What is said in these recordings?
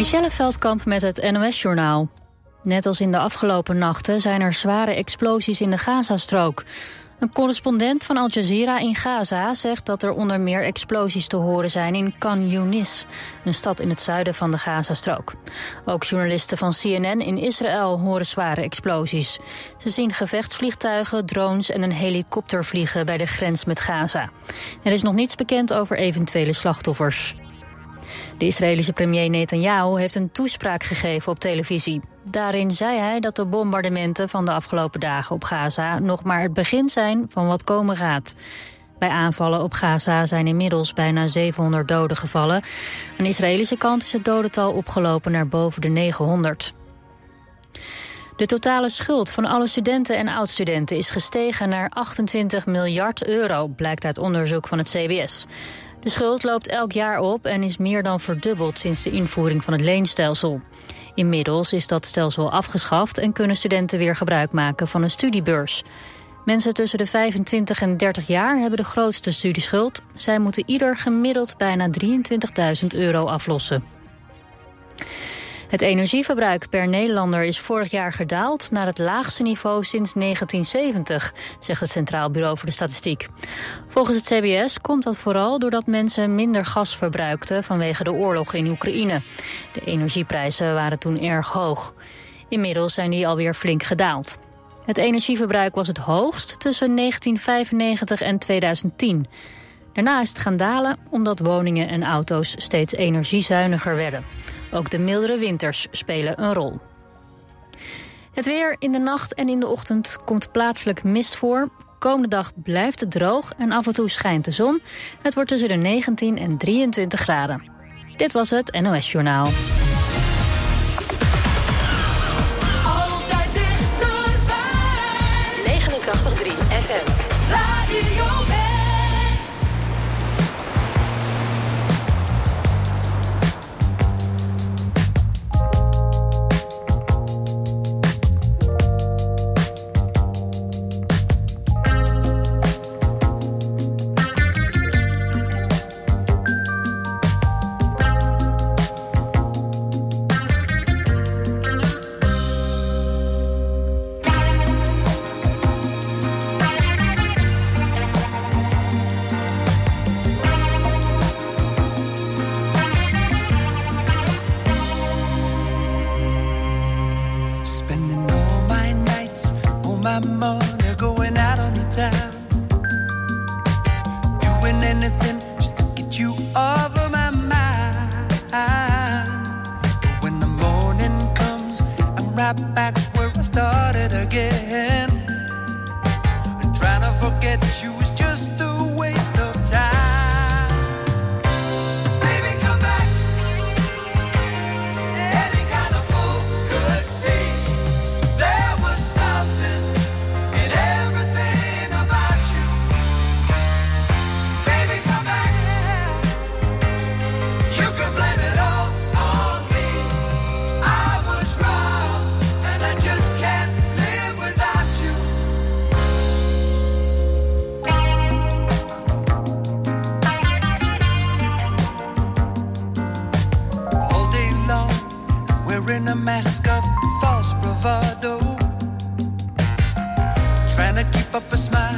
Michelle Veldkamp met het NOS-journaal. Net als in de afgelopen nachten zijn er zware explosies in de Gazastrook. Een correspondent van Al Jazeera in Gaza zegt dat er onder meer explosies te horen zijn in Khan Yunis, een stad in het zuiden van de Gazastrook. Ook journalisten van CNN in Israël horen zware explosies. Ze zien gevechtsvliegtuigen, drones en een helikopter vliegen bij de grens met Gaza. Er is nog niets bekend over eventuele slachtoffers. De Israëlische premier Netanyahu heeft een toespraak gegeven op televisie. Daarin zei hij dat de bombardementen van de afgelopen dagen op Gaza nog maar het begin zijn van wat komen gaat. Bij aanvallen op Gaza zijn inmiddels bijna 700 doden gevallen. Aan de Israëlische kant is het dodental opgelopen naar boven de 900. De totale schuld van alle studenten en oudstudenten is gestegen naar 28 miljard euro, blijkt uit onderzoek van het CBS. De schuld loopt elk jaar op en is meer dan verdubbeld sinds de invoering van het leenstelsel. Inmiddels is dat stelsel afgeschaft en kunnen studenten weer gebruik maken van een studiebeurs. Mensen tussen de 25 en 30 jaar hebben de grootste studieschuld. Zij moeten ieder gemiddeld bijna 23.000 euro aflossen. Het energieverbruik per Nederlander is vorig jaar gedaald naar het laagste niveau sinds 1970, zegt het Centraal Bureau voor de Statistiek. Volgens het CBS komt dat vooral doordat mensen minder gas verbruikten vanwege de oorlog in Oekraïne. De energieprijzen waren toen erg hoog. Inmiddels zijn die alweer flink gedaald. Het energieverbruik was het hoogst tussen 1995 en 2010. Daarna is het gaan dalen omdat woningen en auto's steeds energiezuiniger werden. Ook de mildere winters spelen een rol. Het weer in de nacht en in de ochtend komt plaatselijk mist voor. Komende dag blijft het droog en af en toe schijnt de zon. Het wordt tussen de 19 en 23 graden. Dit was het NOS Journaal. Wearing a mask of false bravado, trying to keep up a smile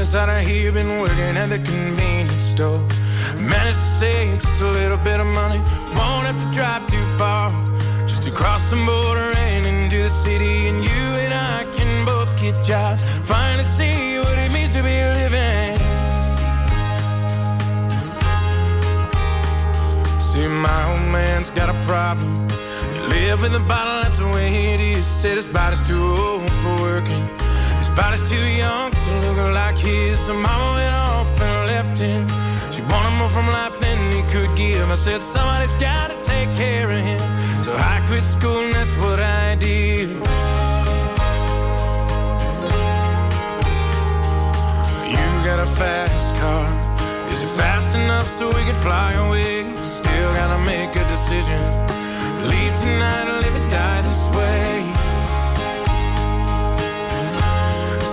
us out of here. Been working at the convenience store. Managed to save just a little bit of money. Won't have to drive too far. Just to cross the border and into the city. And you and I can both get jobs. Finally see what it means to be living. See, my old man's got a problem. You live in the bottle, that's the way it is. Said his body's too old for working. Body's too young to look like his. So mama went off and left him. She wanted more from life than he could give. I said, somebody's gotta take care of him. So I quit school and that's what I did. You got a fast car. Is it fast enough so we can fly away? Still gotta make a decision. Leave tonight or live or die this way.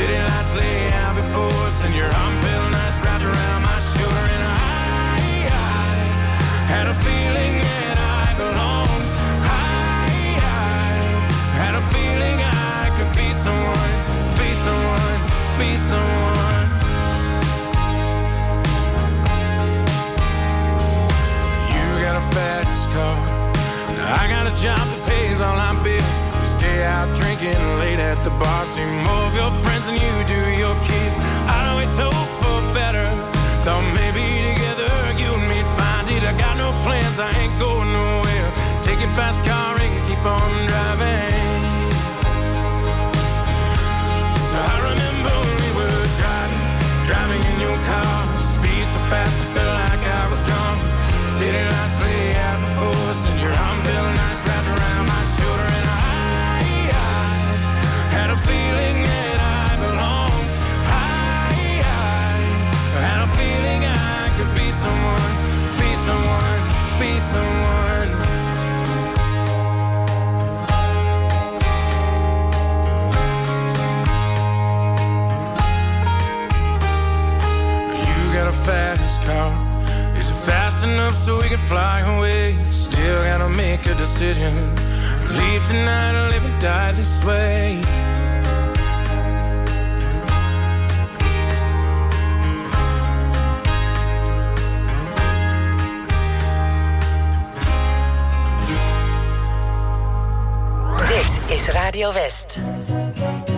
City lights lay out before us, and your arm felt nice wrapped around my shoulder. And I, I had a feeling that I belonged. I, I had a feeling I could be someone, be someone, be someone. You got a fast car. I got a job that pays all my bills. Stay out drinking late at the bar. See more of your friends than you do your kids. I'd always hope for better. Thought maybe together you and me'd find it. I got no plans, I ain't going nowhere. Take your fast car and keep on driving. So I remember we were driving, driving in your car. Speed so fast, I felt like I was drunk. City decision. Leave tonight or live and die this way. Radio West.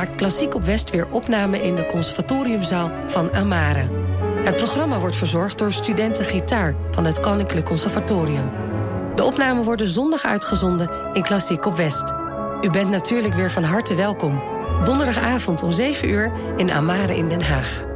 Maakt Klassiek op West weer opname in de conservatoriumzaal van Amare. Het programma wordt verzorgd door studenten gitaar van het Koninklijk Conservatorium. De opnamen worden zondag uitgezonden in Klassiek op West. U bent natuurlijk weer van harte welkom. Donderdagavond om 7 uur in Amare in Den Haag.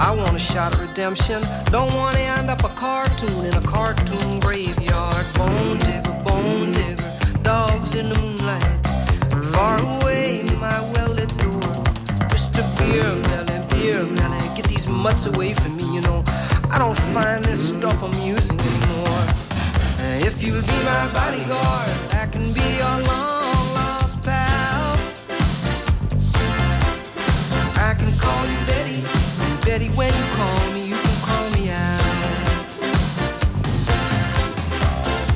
I want a shot at redemption. Don't want to end up a cartoon in a cartoon graveyard. Bone digger, bone digger, dogs in the moonlight. Far away, my well-lit door. Mr. Beer Melly, Beerbelly, get these mutts away from me, you know. I don't find this stuff amusing anymore. If you'll be my bodyguard, I can be your long Betty, when you call me, you can call me Al.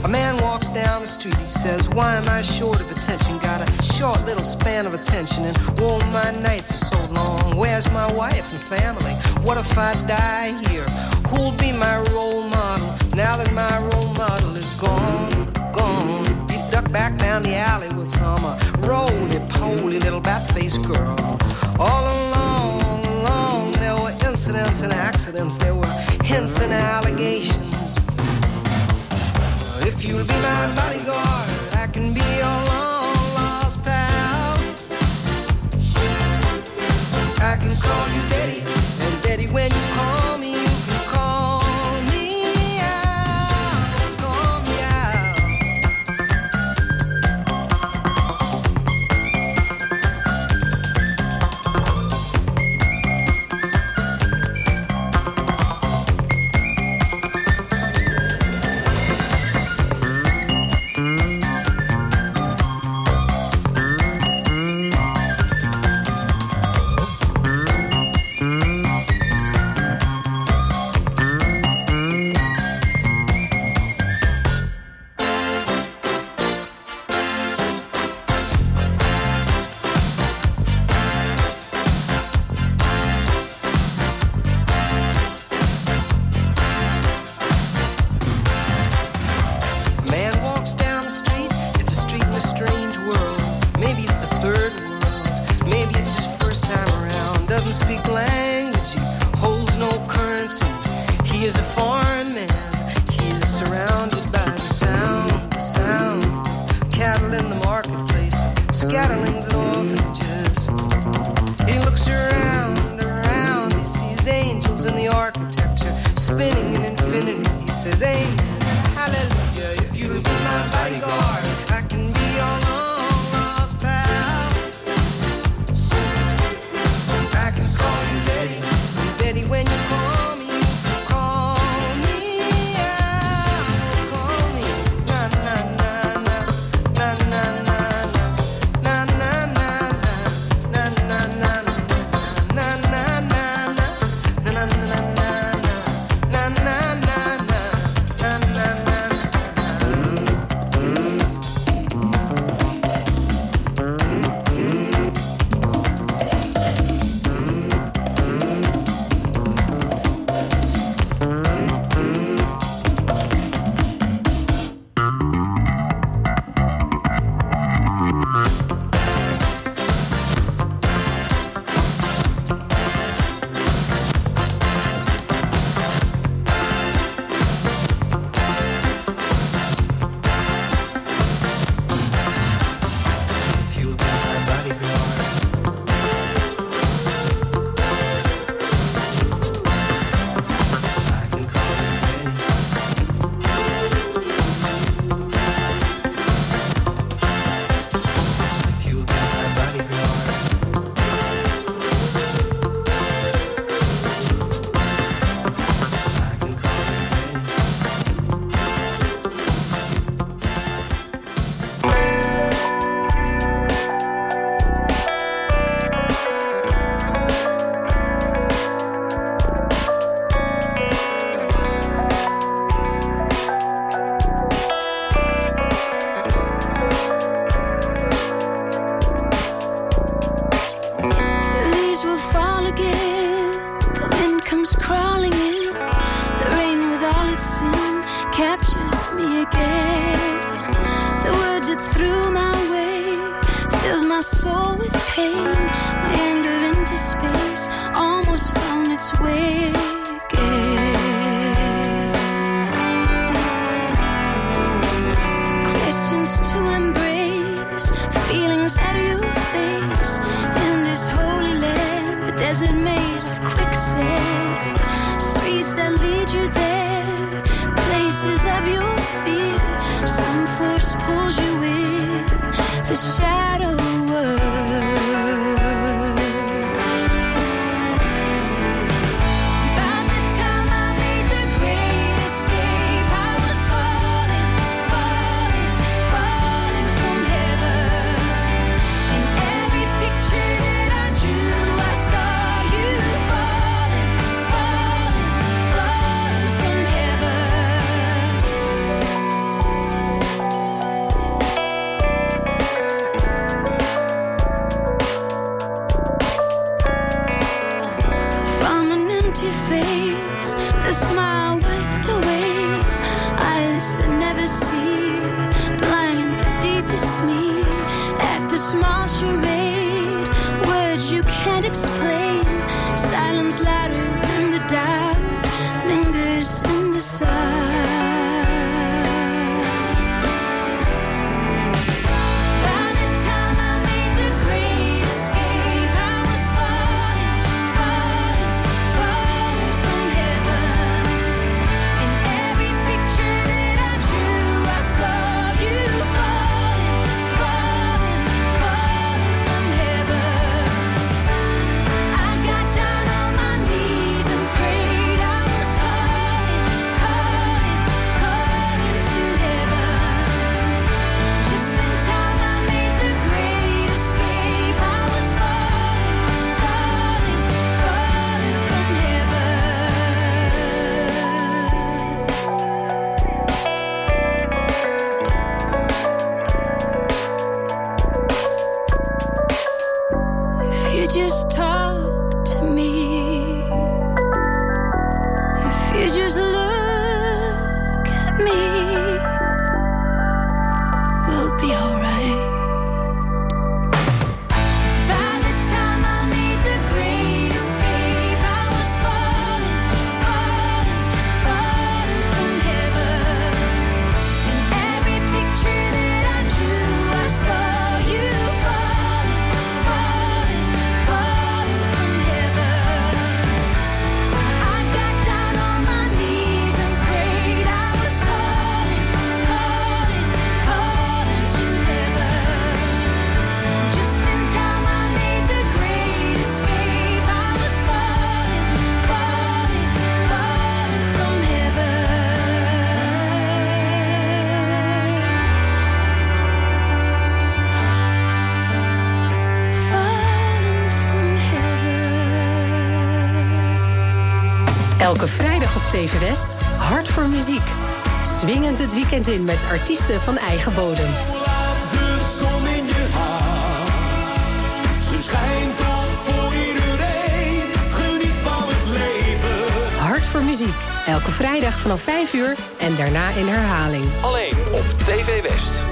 A man walks down the street, he says, Why am I short of attention? Got a short little span of attention, and oh, my nights are so long. Where's my wife and family? What if I die here? Who'll be my role model now that my role model is gone? Gone. He ducked back down the alley with some uh, roly poly little bat faced girl. All were incidents and accidents, there were hints and allegations. If you'll be my bodyguard, I can be your long lost pal. I can call you Daddy, and Daddy, when you call smile Elke vrijdag op TV West Hart voor Muziek. Swingend het weekend in met artiesten van eigen bodem. Hart voor Muziek. Elke vrijdag vanaf 5 uur en daarna in herhaling. Alleen op TV West.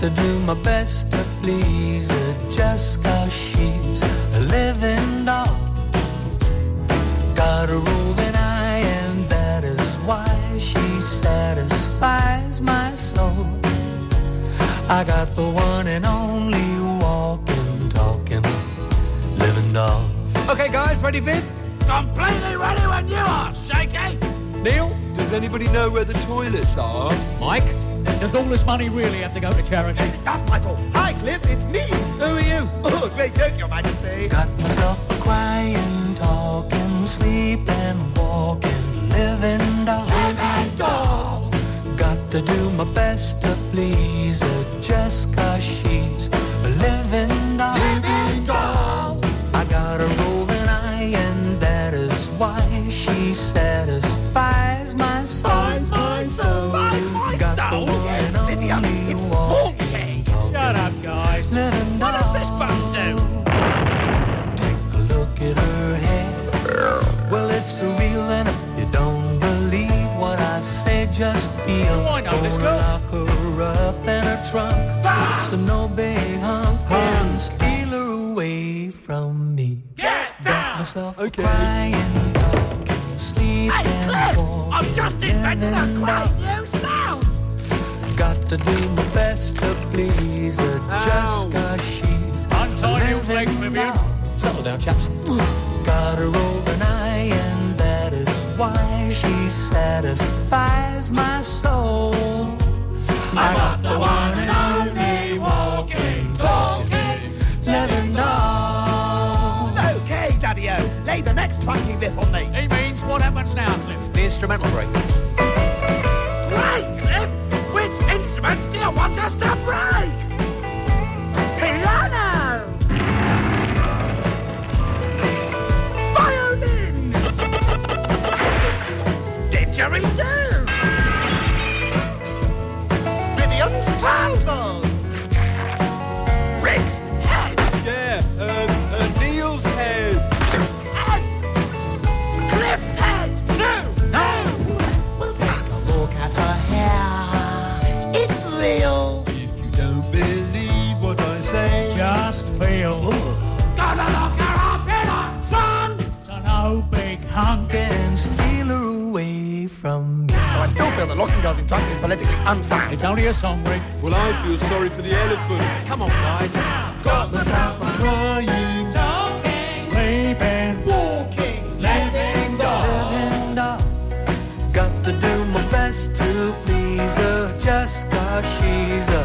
to do my best to please her just cause she's a living doll. Got a roving eye, and that is why she satisfies my soul. I got the one and only walking, talking, living doll. Okay, guys, ready, Viv? Completely ready when you are, Shaky! Neil, does anybody know where the toilets are? Mike? does all this money really have to go to charity? Yes, it does, Michael. Hi, Cliff, it's me. Who are you? Oh, great joke, Your Majesty. Got myself crying, talking, sleeping, walking, living doll. Living doll. Got to do my best to please her just cause she's a living just feel. Why not? Let's Gonna go. Lock her up in her trunk. So no big hunk can steal her away from me. Get Got myself Okay. crying dog, sleep Hey, Cliff, I've just invented a living great new sound. Got to do my best to please her, Ow. just cause she's Untie Neil's living legs, Vivian. Settle down, chaps. Got her over an eye, and that is why she satisfies my soul. I got the one and only walking, talking, living doll. Okay, Daddy-O, lay the next funky riff on me. He means what happens now, Cliff? The instrumental break. Politically unsound. It's only a song, Rick. well, I feel sorry for the elephant. Come on, guys. Got myself a crying, Talking. Sleeping. Walking, Living doll. living doll. Got to do my best to please her, just cause she's a